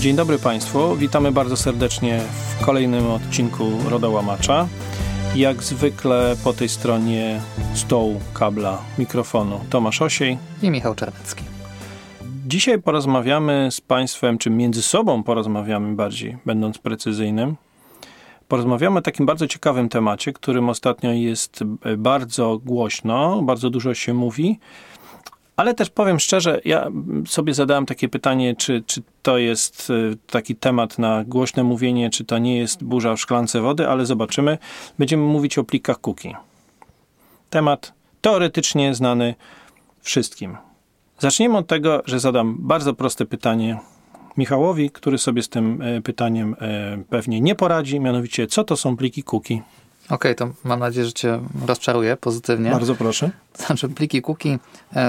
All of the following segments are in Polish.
Dzień dobry Państwu, witamy bardzo serdecznie w kolejnym odcinku Rodołamacza. Jak zwykle po tej stronie stołu, kabla, mikrofonu Tomasz Osiej i Michał Czarnecki. Dzisiaj porozmawiamy z Państwem, czy między sobą porozmawiamy bardziej, będąc precyzyjnym. Porozmawiamy o takim bardzo ciekawym temacie, którym ostatnio jest bardzo głośno, bardzo dużo się mówi ale też powiem szczerze, ja sobie zadałem takie pytanie, czy, czy to jest y, taki temat na głośne mówienie, czy to nie jest burza w szklance wody, ale zobaczymy. Będziemy mówić o plikach cookie. Temat teoretycznie znany wszystkim. Zaczniemy od tego, że zadam bardzo proste pytanie Michałowi, który sobie z tym y, pytaniem y, pewnie nie poradzi, mianowicie co to są pliki cookie? Okej, okay, to mam nadzieję, że cię rozczaruję pozytywnie. Bardzo proszę. Znaczy, pliki cookie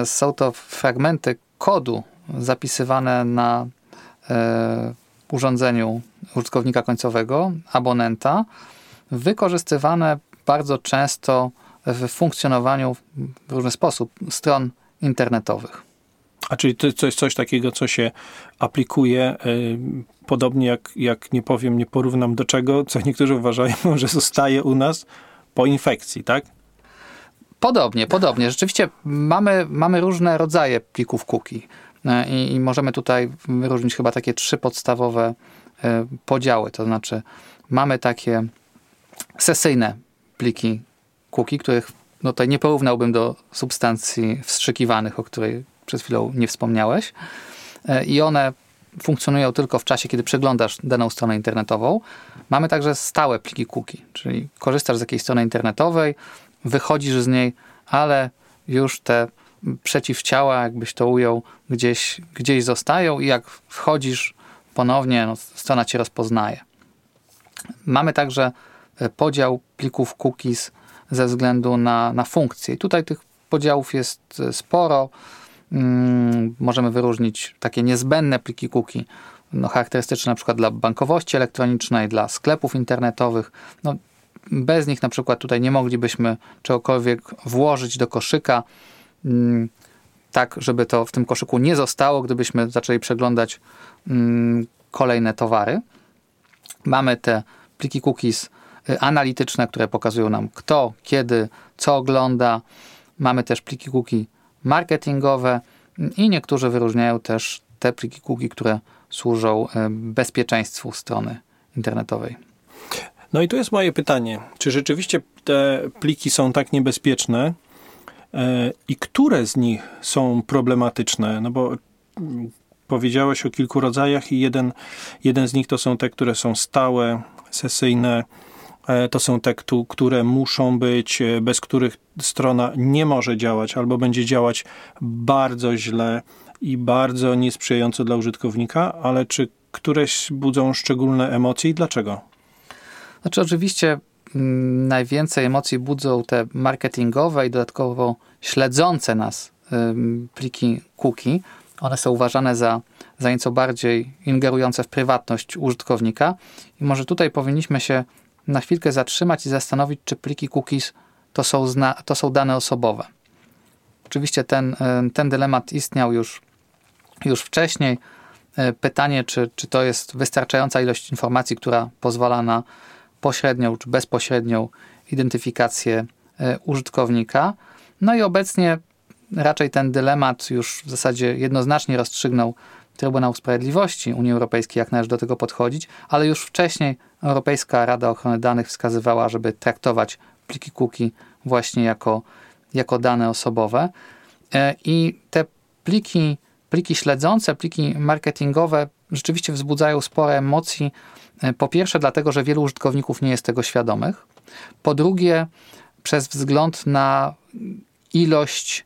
są to fragmenty kodu zapisywane na e, urządzeniu użytkownika końcowego, abonenta, wykorzystywane bardzo często w funkcjonowaniu w różny sposób stron internetowych. A czyli to jest coś takiego, co się aplikuje y, podobnie jak, jak nie powiem, nie porównam do czego, co niektórzy uważają, że zostaje u nas po infekcji, tak? Podobnie, podobnie. Rzeczywiście mamy, mamy różne rodzaje plików cookie i, i możemy tutaj wyróżnić chyba takie trzy podstawowe y, podziały. To znaczy mamy takie sesyjne pliki cookie, których no tutaj nie porównałbym do substancji wstrzykiwanych, o której przed chwilą nie wspomniałeś. E, I one funkcjonują tylko w czasie, kiedy przeglądasz daną stronę internetową. Mamy także stałe pliki cookie, czyli korzystasz z jakiejś strony internetowej, wychodzisz z niej, ale już te przeciwciała, jakbyś to ujął, gdzieś, gdzieś zostają i jak wchodzisz ponownie, no, strona cię rozpoznaje. Mamy także e, podział plików cookies ze względu na, na funkcje. I tutaj tych podziałów jest e, sporo. Mm, możemy wyróżnić takie niezbędne pliki cookie, no, charakterystyczne na przykład dla bankowości elektronicznej, dla sklepów internetowych. No, bez nich na przykład tutaj nie moglibyśmy czegokolwiek włożyć do koszyka, mm, tak żeby to w tym koszyku nie zostało, gdybyśmy zaczęli przeglądać mm, kolejne towary. Mamy te pliki cookies y, analityczne, które pokazują nam kto, kiedy, co ogląda. Mamy też pliki cookie marketingowe i niektórzy wyróżniają też te pliki cookie, które służą e, bezpieczeństwu strony internetowej. No i tu jest moje pytanie, czy rzeczywiście te pliki są tak niebezpieczne e, i które z nich są problematyczne? No bo mm, powiedziałeś o kilku rodzajach i jeden, jeden z nich to są te, które są stałe, sesyjne, to są te, które muszą być, e, bez których strona nie może działać albo będzie działać bardzo źle i bardzo niesprzyjająco dla użytkownika, ale czy któreś budzą szczególne emocje i dlaczego? Znaczy, oczywiście mm, najwięcej emocji budzą te marketingowe i dodatkowo śledzące nas pliki cookie. One są uważane za, za nieco bardziej ingerujące w prywatność użytkownika i może tutaj powinniśmy się na chwilkę zatrzymać i zastanowić, czy pliki cookies to są, zna, to są dane osobowe. Oczywiście ten, e, ten dylemat istniał już, już wcześniej. E, pytanie, czy, czy to jest wystarczająca ilość informacji, która pozwala na pośrednią czy bezpośrednią identyfikację e, użytkownika. No i obecnie raczej ten dylemat już w zasadzie jednoznacznie rozstrzygnął Trybunał Sprawiedliwości Unii Europejskiej, jak należy do tego podchodzić, ale już wcześniej Europejska Rada Ochrony Danych wskazywała, żeby traktować pliki cookie właśnie jako, jako dane osobowe. E, I te pliki, pliki śledzące, pliki marketingowe rzeczywiście wzbudzają spore emocji. E, po pierwsze, dlatego, że wielu użytkowników nie jest tego świadomych. Po drugie, przez wzgląd na ilość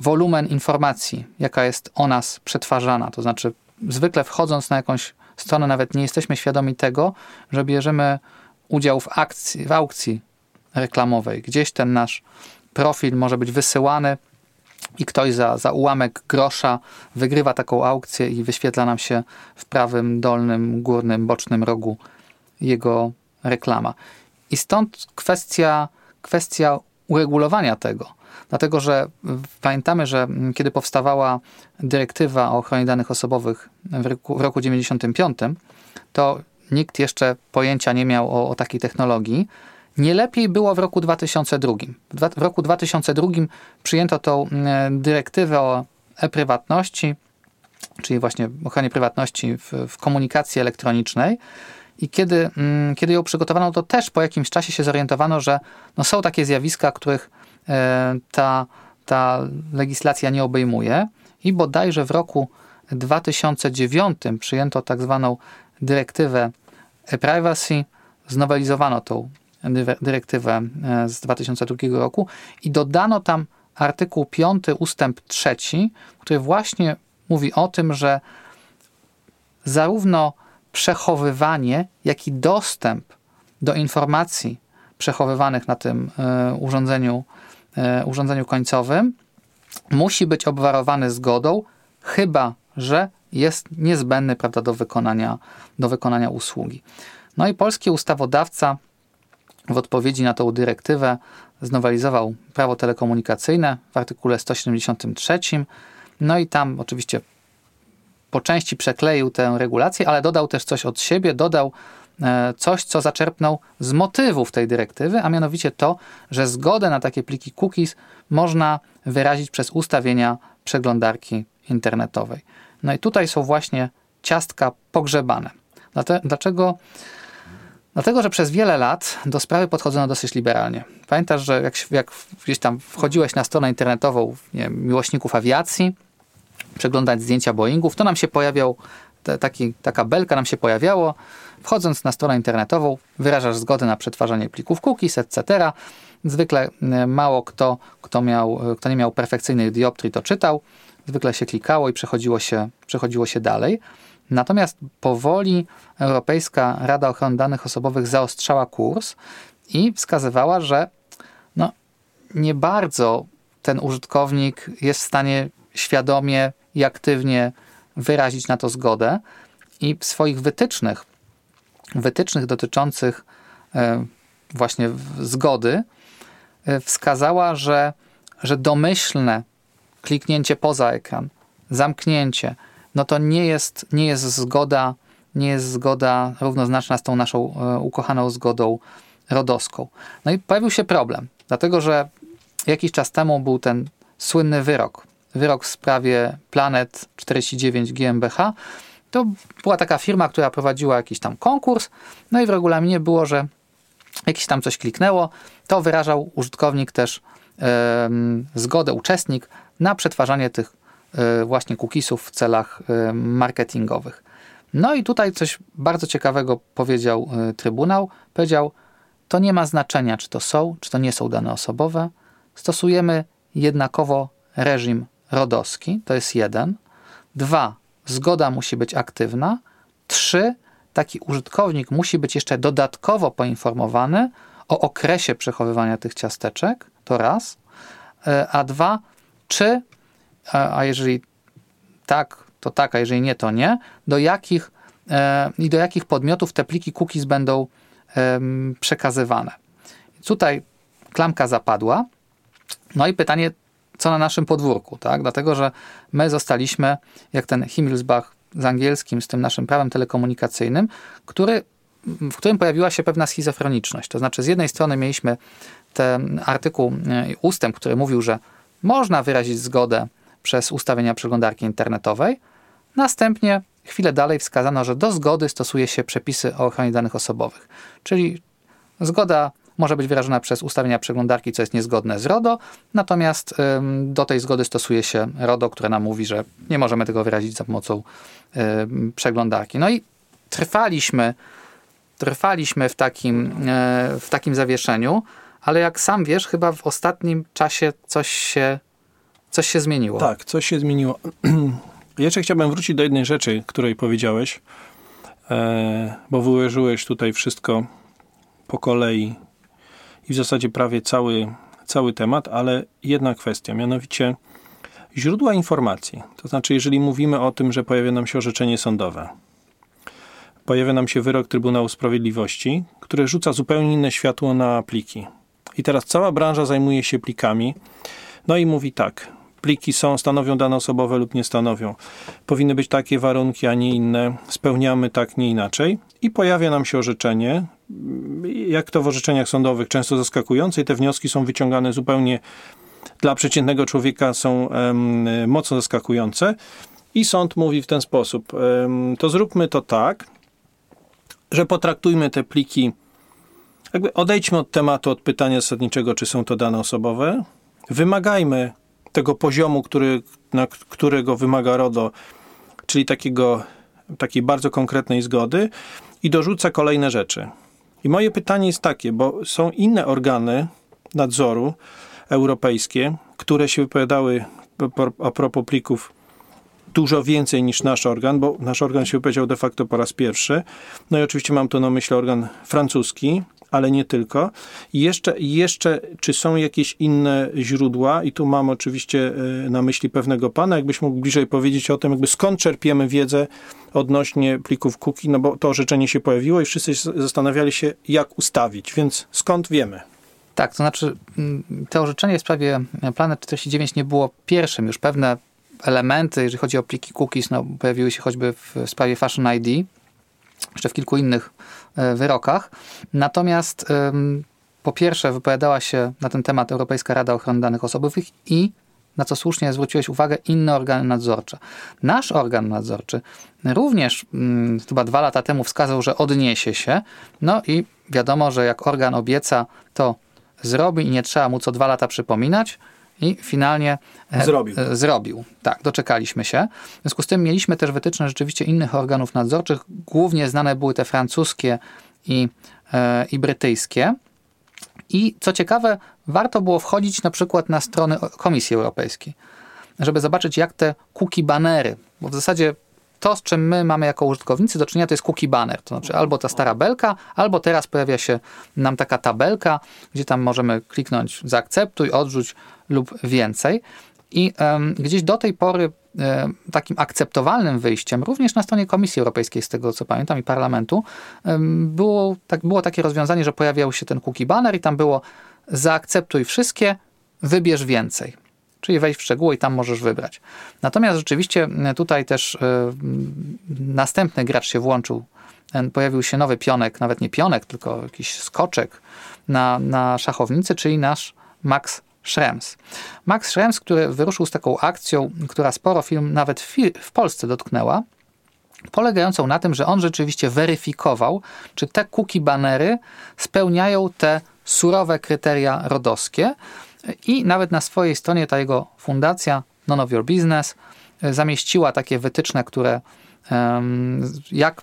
wolumen informacji, jaka jest o nas przetwarzana. To znaczy, zwykle wchodząc na jakąś stronę, nawet nie jesteśmy świadomi tego, że bierzemy udział w akcji, w aukcji reklamowej. Gdzieś ten nasz profil może być wysyłany i ktoś za, za ułamek grosza wygrywa taką aukcję i wyświetla nam się w prawym, dolnym, górnym, bocznym rogu jego reklama. I stąd kwestia, kwestia uregulowania tego. Dlatego, że pamiętamy, że kiedy powstawała dyrektywa o ochronie danych osobowych w roku, w roku 95, to nikt jeszcze pojęcia nie miał o, o takiej technologii. Nie lepiej było w roku 2002. W roku 2002 przyjęto tą dyrektywę o e-prywatności, czyli właśnie ochronie prywatności w, w komunikacji elektronicznej. I kiedy, kiedy ją przygotowano, to też po jakimś czasie się zorientowano, że no są takie zjawiska, których e, ta, ta legislacja nie obejmuje. I bodajże w roku 2009 przyjęto tak zwaną dyrektywę e-privacy, znowelizowano tą dyrektywę e, z 2002 roku i dodano tam artykuł 5 ustęp 3, który właśnie mówi o tym, że zarówno przechowywanie, jak i dostęp do informacji przechowywanych na tym e, urządzeniu, e, urządzeniu końcowym musi być obwarowany zgodą, chyba że jest niezbędny prawda, do, wykonania, do wykonania usługi. No i polski ustawodawca w odpowiedzi na tą dyrektywę znowelizował prawo telekomunikacyjne w artykule 173. No i tam oczywiście po części przekleił tę regulację, ale dodał też coś od siebie, dodał e, coś, co zaczerpnął z motywów tej dyrektywy, a mianowicie to, że zgodę na takie pliki cookies można wyrazić przez ustawienia przeglądarki internetowej. No i tutaj są właśnie ciastka pogrzebane. Dlaczego? Dlatego, że przez wiele lat do sprawy podchodzono dosyć liberalnie. Pamiętasz, że jak, jak gdzieś tam wchodziłeś na stronę internetową wiem, miłośników awiacji, przeglądać zdjęcia Boeingów, to nam się pojawiał, taki, taka belka nam się pojawiało. Wchodząc na stronę internetową, wyrażasz zgodę na przetwarzanie plików cookies, etc. Zwykle e, mało kto, kto, miał, kto nie miał perfekcyjnych dioptrii, to czytał. Zwykle się klikało i przechodziło się, przechodziło się dalej. Natomiast powoli Europejska Rada Ochrony Danych Osobowych zaostrzała kurs i wskazywała, że no, nie bardzo ten użytkownik jest w stanie świadomie i aktywnie wyrazić na to zgodę i w swoich wytycznych, wytycznych dotyczących e, właśnie zgody, e, wskazała, że, że domyślne kliknięcie poza ekran, zamknięcie, no to nie jest, nie jest zgoda, nie jest zgoda równoznaczna z tą naszą e, ukochaną zgodą rodowską. No i pojawił się problem, dlatego że jakiś czas temu był ten słynny wyrok wyrok w sprawie Planet 49 GmbH. To była taka firma, która prowadziła jakiś tam konkurs, no i w regulaminie było, że jakiś tam coś kliknęło, to wyrażał użytkownik też e, zgodę, uczestnik na przetwarzanie tych e, właśnie cookiesów w celach e, marketingowych. No i tutaj coś bardzo ciekawego powiedział e, Trybunał. Powiedział, to nie ma znaczenia, czy to są, czy to nie są dane osobowe. Stosujemy jednakowo reżim rodowski, to jest jeden. Dwa, zgoda musi być aktywna. Trzy, taki użytkownik musi być jeszcze dodatkowo poinformowany o okresie przechowywania tych ciasteczek, to raz. E, a dwa, czy, a jeżeli tak, to tak, a jeżeli nie, to nie, do jakich e, i do jakich podmiotów te pliki cookies będą przekazywane. Tutaj klamka zapadła. No i pytanie, co na naszym podwórku, tak? Dlatego, że my zostaliśmy, jak ten Himmelsbach z angielskim, z tym naszym prawem telekomunikacyjnym, który, w którym pojawiła się pewna schizofreniczność. To znaczy, z jednej strony mieliśmy ten artykuł, e, ustęp, który mówił, że można wyrazić zgodę przez ustawienia przeglądarki internetowej, następnie chwilę dalej wskazano, że do zgody stosuje się przepisy o ochronie danych osobowych, czyli zgoda może być wyrażona przez ustawienia przeglądarki, co jest niezgodne z RODO, natomiast do tej zgody stosuje się RODO, które nam mówi, że nie możemy tego wyrazić za pomocą przeglądarki. No i trwaliśmy, trwaliśmy w takim, e, w takim zawieszeniu, ale jak sam wiesz, chyba w ostatnim czasie coś się, coś się zmieniło. Tak, coś się zmieniło. Jeszcze chciałbym wrócić do jednej rzeczy, której powiedziałeś, e, bo wyłożyłeś tutaj wszystko po kolei w zasadzie prawie cały, cały temat, ale jedna kwestia, mianowicie źródła informacji. To znaczy, jeżeli mówimy o tym, że pojawia nam się orzeczenie sądowe, pojawia nam się wyrok Trybunału Sprawiedliwości, który rzuca zupełnie inne światło na pliki. I teraz cała branża zajmuje się plikami. No i mówi tak, pliki są, stanowią dane osobowe lub nie stanowią. Powinny być takie warunki, a nie inne. Spełniamy tak, nie inaczej. I pojawia nam się orzeczenie, jak to w orzeczeniach sądowych, często zaskakujące i te wnioski są wyciągane zupełnie dla przeciętnego człowieka są mocno zaskakujące. I sąd mówi w ten sposób: to zróbmy to tak, że potraktujmy te pliki, jakby odejdźmy od tematu, od pytania zasadniczego, czy są to dane osobowe. Wymagajmy tego poziomu, który, na którego wymaga RODO, czyli takiego, takiej bardzo konkretnej zgody i dorzuca kolejne rzeczy. I moje pytanie jest takie, bo są inne organy nadzoru europejskie, które się wypowiadały a propos plików dużo więcej niż nasz organ, bo nasz organ się wypowiedział de facto po raz pierwszy. No i oczywiście mam tu na myśli organ francuski, ale nie tylko. I jeszcze, jeszcze, czy są jakieś inne źródła, i tu mam oczywiście e, na myśli pewnego pana, jakbyś mógł bliżej powiedzieć o tym, jakby skąd czerpiemy wiedzę odnośnie plików cookie, no bo to orzeczenie się pojawiło i wszyscy zastanawiali się, jak ustawić, więc skąd wiemy? Tak, to znaczy mm, to orzeczenie w sprawie Planet 49 nie było pierwszym, już pewne elementy, jeżeli chodzi o pliki cookies, no, pojawiły się choćby w sprawie Fashion ID, jeszcze w kilku innych e, wyrokach. Natomiast po pierwsze wypowiadała się na ten temat Europejska Rada Ochrony Danych Osobowych i na co słusznie zwróciłeś uwagę, inne organy nadzorcze. Nasz organ nadzorczy również hmm, chyba dwa lata temu wskazał, że odniesie się. No i wiadomo, że jak organ obieca, to zrobi i nie trzeba mu co dwa lata przypominać i finalnie e, zrobił. E, zrobił. Tak, doczekaliśmy się. W związku z tym mieliśmy też wytyczne rzeczywiście innych organów nadzorczych. Głównie znane były te francuskie i, e, i brytyjskie. I co ciekawe, warto było wchodzić na przykład na strony Komisji Europejskiej, żeby zobaczyć, jak te cookie banery, bo w zasadzie to, z czym my mamy jako użytkownicy do czynienia, to jest cookie banner. To znaczy albo ta stara belka, albo teraz pojawia się nam taka tabelka, gdzie tam możemy kliknąć zaakceptuj, odrzuć lub więcej. I gdzieś do tej pory takim akceptowalnym wyjściem, również na stronie Komisji Europejskiej, z tego co pamiętam, i Parlamentu, było, tak, było takie rozwiązanie, że pojawiał się ten cookie banner i tam było zaakceptuj wszystkie, wybierz więcej czyli wejść w szczegóły i tam możesz wybrać. Natomiast rzeczywiście tutaj też e, następny gracz się włączył. Pojawił się nowy pionek, nawet nie pionek, tylko jakiś skoczek na, na szachownicy, czyli nasz Max Schrems. Max Schrems, który wyruszył z taką akcją, która sporo film nawet w, Polsce dotknęła, polegającą na tym, że on rzeczywiście weryfikował, czy te cookie banery spełniają te surowe kryteria rodowskie, i nawet na swojej stronie ta jego fundacja None of Your Business e, zamieściła takie wytyczne, które jak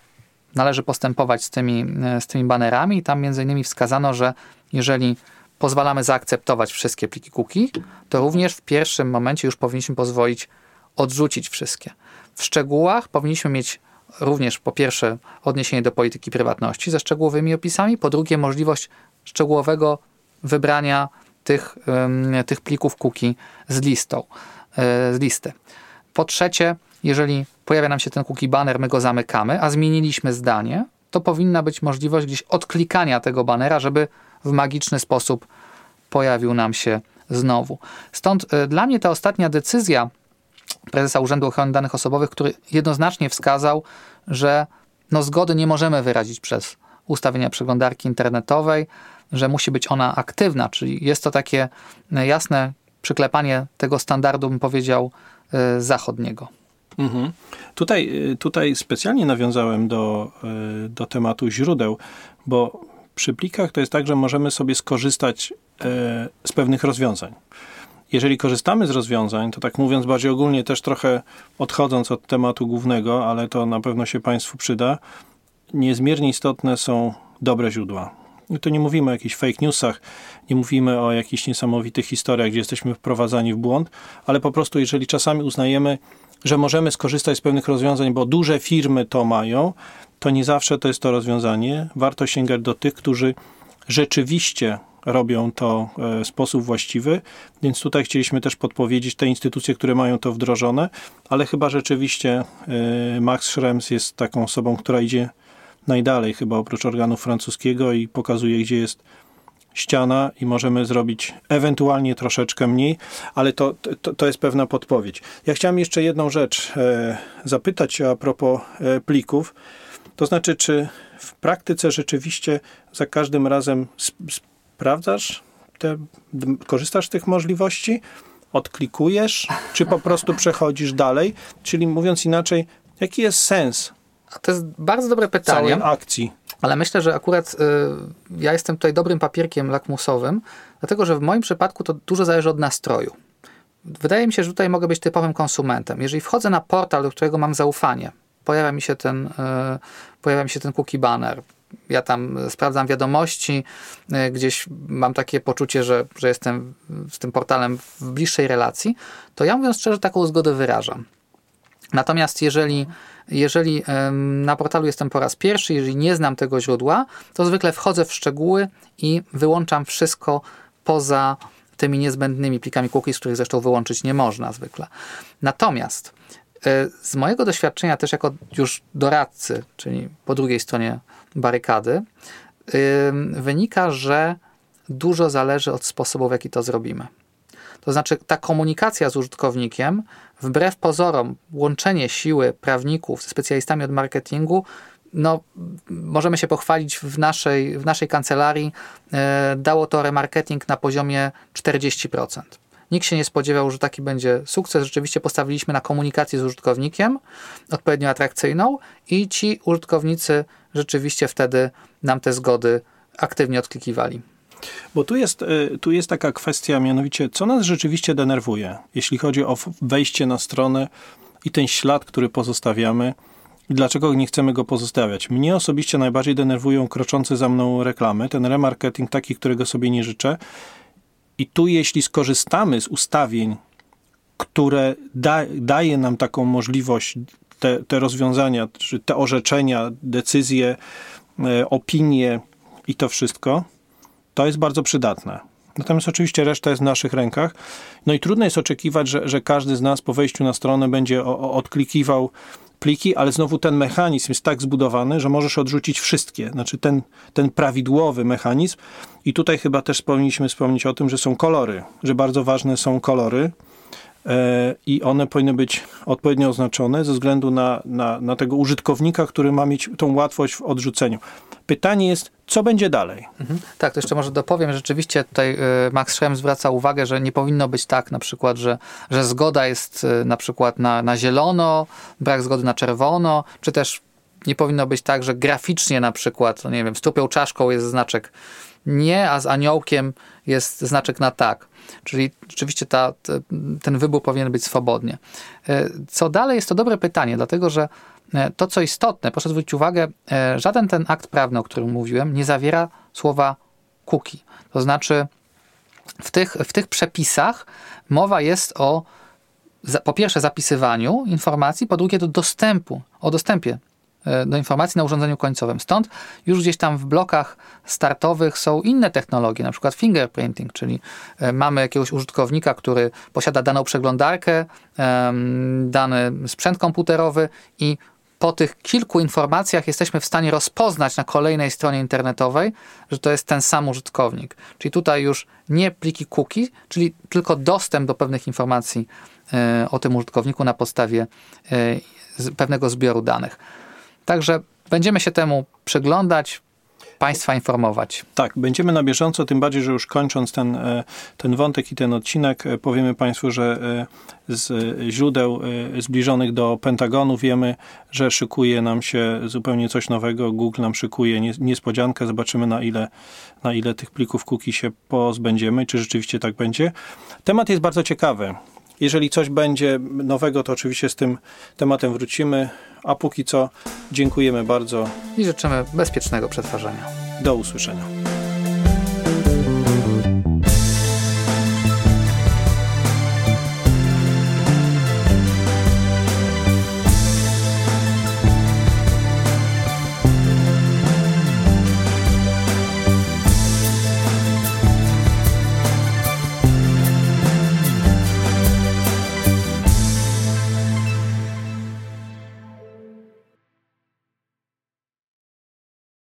należy postępować z tymi, e, z tymi banerami. Tam między innymi wskazano, że jeżeli pozwalamy zaakceptować wszystkie pliki cookie, to również w pierwszym momencie już powinniśmy pozwolić odrzucić wszystkie. W szczegółach powinniśmy mieć również po pierwsze odniesienie do polityki prywatności ze szczegółowymi opisami, po drugie możliwość szczegółowego wybrania tych, tych plików cookie z listą, e, z listy. Po trzecie, jeżeli pojawia nam się ten cookie banner, my go zamykamy, a zmieniliśmy zdanie, to powinna być możliwość gdzieś odklikania tego banera, żeby w magiczny sposób pojawił nam się znowu. Stąd e, dla mnie ta ostatnia decyzja prezesa Urzędu Ochrony Danych Osobowych, który jednoznacznie wskazał, że no zgody nie możemy wyrazić przez ustawienia przeglądarki internetowej, że musi być ona aktywna, czyli jest to takie jasne przyklepanie tego standardu, bym powiedział, e, zachodniego. Mhm. Tutaj, tutaj specjalnie nawiązałem do, do tematu źródeł, bo przy plikach to jest tak, że możemy sobie skorzystać z pewnych rozwiązań. Jeżeli korzystamy z rozwiązań, to tak mówiąc bardziej ogólnie, też trochę odchodząc od tematu głównego, ale to na pewno się Państwu przyda, niezmiernie istotne są dobre źródła. I tu nie mówimy o jakichś fake newsach, nie mówimy o jakichś niesamowitych historiach, gdzie jesteśmy wprowadzani w błąd, ale po prostu jeżeli czasami uznajemy, że możemy skorzystać z pewnych rozwiązań, bo duże firmy to mają, to nie zawsze to jest to rozwiązanie. Warto sięgać do tych, którzy rzeczywiście robią to e, w sposób właściwy, więc tutaj chcieliśmy też podpowiedzieć te instytucje, które mają to wdrożone, ale chyba rzeczywiście e, Max Schrems jest taką osobą, która idzie najdalej chyba oprócz organu francuskiego i pokazuje, gdzie jest ściana i możemy zrobić ewentualnie troszeczkę mniej, ale to, to, to jest pewna podpowiedź. Ja chciałem jeszcze jedną rzecz e, zapytać a propos plików. To znaczy, czy w praktyce rzeczywiście za każdym razem sp- sprawdzasz, te, korzystasz z tych możliwości? Odklikujesz, czy po prostu przechodzisz dalej? Czyli mówiąc inaczej, jaki jest sens to jest bardzo dobre pytanie. całej akcji? Ale myślę, że akurat y, ja jestem tutaj dobrym papierkiem lakmusowym, dlatego że w moim przypadku to dużo zależy od nastroju. Wydaje mi się, że tutaj mogę być typowym konsumentem. Jeżeli wchodzę na portal, do którego mam zaufanie, pojawia mi się ten, y, pojawia mi się ten cookie banner, ja tam sprawdzam wiadomości, y, gdzieś mam takie poczucie, że, że jestem z tym portalem w bliższej relacji, to ja mówiąc szczerze, taką zgodę wyrażam. Natomiast jeżeli, jeżeli na portalu jestem po raz pierwszy, jeżeli nie znam tego źródła, to zwykle wchodzę w szczegóły i wyłączam wszystko poza tymi niezbędnymi plikami cookies, których zresztą wyłączyć nie można zwykle. Natomiast e, z mojego doświadczenia też jako już doradcy, czyli po drugiej stronie barykady, wynika, że dużo zależy od sposobu, w jaki to zrobimy. To znaczy, ta komunikacja z użytkownikiem, wbrew pozorom, łączenie siły prawników ze specjalistami od marketingu, no, możemy się pochwalić w naszej, w naszej kancelarii, e, dało to remarketing na poziomie 40%. Nikt się nie spodziewał, że taki będzie sukces. Rzeczywiście postawiliśmy na komunikację z użytkownikiem, odpowiednio atrakcyjną, i ci użytkownicy rzeczywiście wtedy nam te zgody aktywnie odklikiwali. Bo tu jest, y, tu jest taka kwestia, mianowicie, co nas rzeczywiście denerwuje, jeśli chodzi o wejście na stronę i ten ślad, który pozostawiamy. Dlaczego nie chcemy go pozostawiać? Mnie osobiście najbardziej denerwują kroczące za mną reklamy, ten remarketing taki, którego sobie nie życzę. I tu, jeśli skorzystamy z ustawień, które da, daje nam taką możliwość, te, te rozwiązania, te orzeczenia, decyzje, e, opinie i to wszystko, to jest bardzo przydatne. Natomiast oczywiście reszta jest w naszych rękach. No i trudno jest oczekiwać, że, że każdy z nas po wejściu na stronę będzie o, o, odklikiwał pliki, ale znowu ten mechanizm jest tak zbudowany, że możesz odrzucić wszystkie. Znaczy ten, ten prawidłowy mechanizm. I tutaj chyba też powinniśmy wspomnieć o tym, że są kolory, że bardzo ważne są kolory i one powinny być odpowiednio oznaczone ze względu na, na, na tego użytkownika, który ma mieć tą łatwość w odrzuceniu. Pytanie jest, co będzie dalej? Mhm. Tak, to jeszcze może dopowiem. Rzeczywiście tutaj y, Max Schrem zwraca uwagę, że nie powinno być tak na przykład, że, że zgoda jest y, na przykład na, na zielono, brak zgody na czerwono, czy też nie powinno być tak, że graficznie na przykład, no nie wiem, z czaszką jest znaczek nie, a z aniołkiem jest znaczek na tak. Czyli rzeczywiście ta, ten wybór powinien być swobodnie. Y, co dalej jest to dobre pytanie, dlatego że E, to, co istotne, proszę zwrócić uwagę, e, żaden ten akt prawny, o którym mówiłem, nie zawiera słowa cookie. To znaczy, w tych, w tych przepisach mowa jest o po pierwsze zapisywaniu informacji, po drugie do dostępu, o dostępie e, do informacji na urządzeniu końcowym. Stąd już gdzieś tam w blokach startowych są inne technologie, na przykład fingerprinting, czyli mamy jakiegoś użytkownika, który posiada daną przeglądarkę, dany sprzęt komputerowy i po tych kilku informacjach jesteśmy w stanie rozpoznać na kolejnej stronie internetowej, że to jest ten sam użytkownik. Czyli tutaj już nie pliki cookie, czyli tylko dostęp do pewnych informacji e, o tym użytkowniku na podstawie e, pewnego zbioru danych. Także będziemy się temu przyglądać, Państwa informować. Tak, będziemy na bieżąco, tym bardziej, że już kończąc ten, e, ten wątek i ten odcinek, e, powiemy Państwu, że e, z źródeł zbliżonych do Pentagonu wiemy, że szykuje nam się zupełnie coś nowego. Google nam szykuje niespodziankę. Zobaczymy, na ile, na ile tych plików cookie się pozbędziemy, czy rzeczywiście tak będzie. Temat jest bardzo ciekawy. Jeżeli coś będzie nowego, to oczywiście z tym tematem wrócimy. A póki co dziękujemy bardzo. I życzymy bezpiecznego przetwarzania. Do usłyszenia.